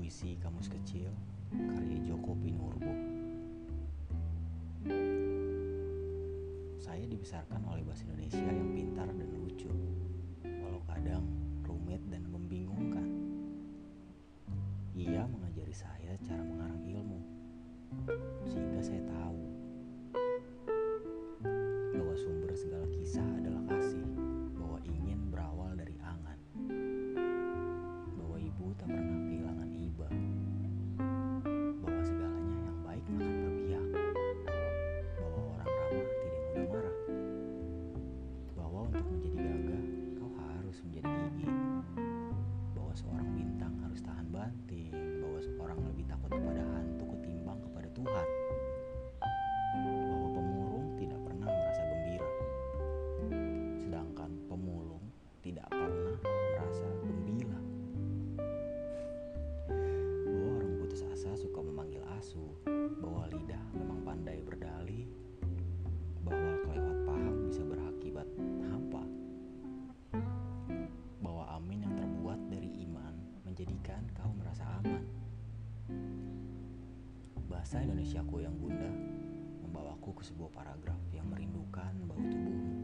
Puisi Kamus Kecil karya Joko Pinurbo. Saya dibesarkan oleh bahasa Indonesia yang pintar dan lucu, walau kadang rumit dan membingungkan. Ia mengajari saya cara mengarang ilmu, sehingga saya kau merasa aman. Bahasa Indonesiaku yang bunda membawaku ke sebuah paragraf yang merindukan bau tubuh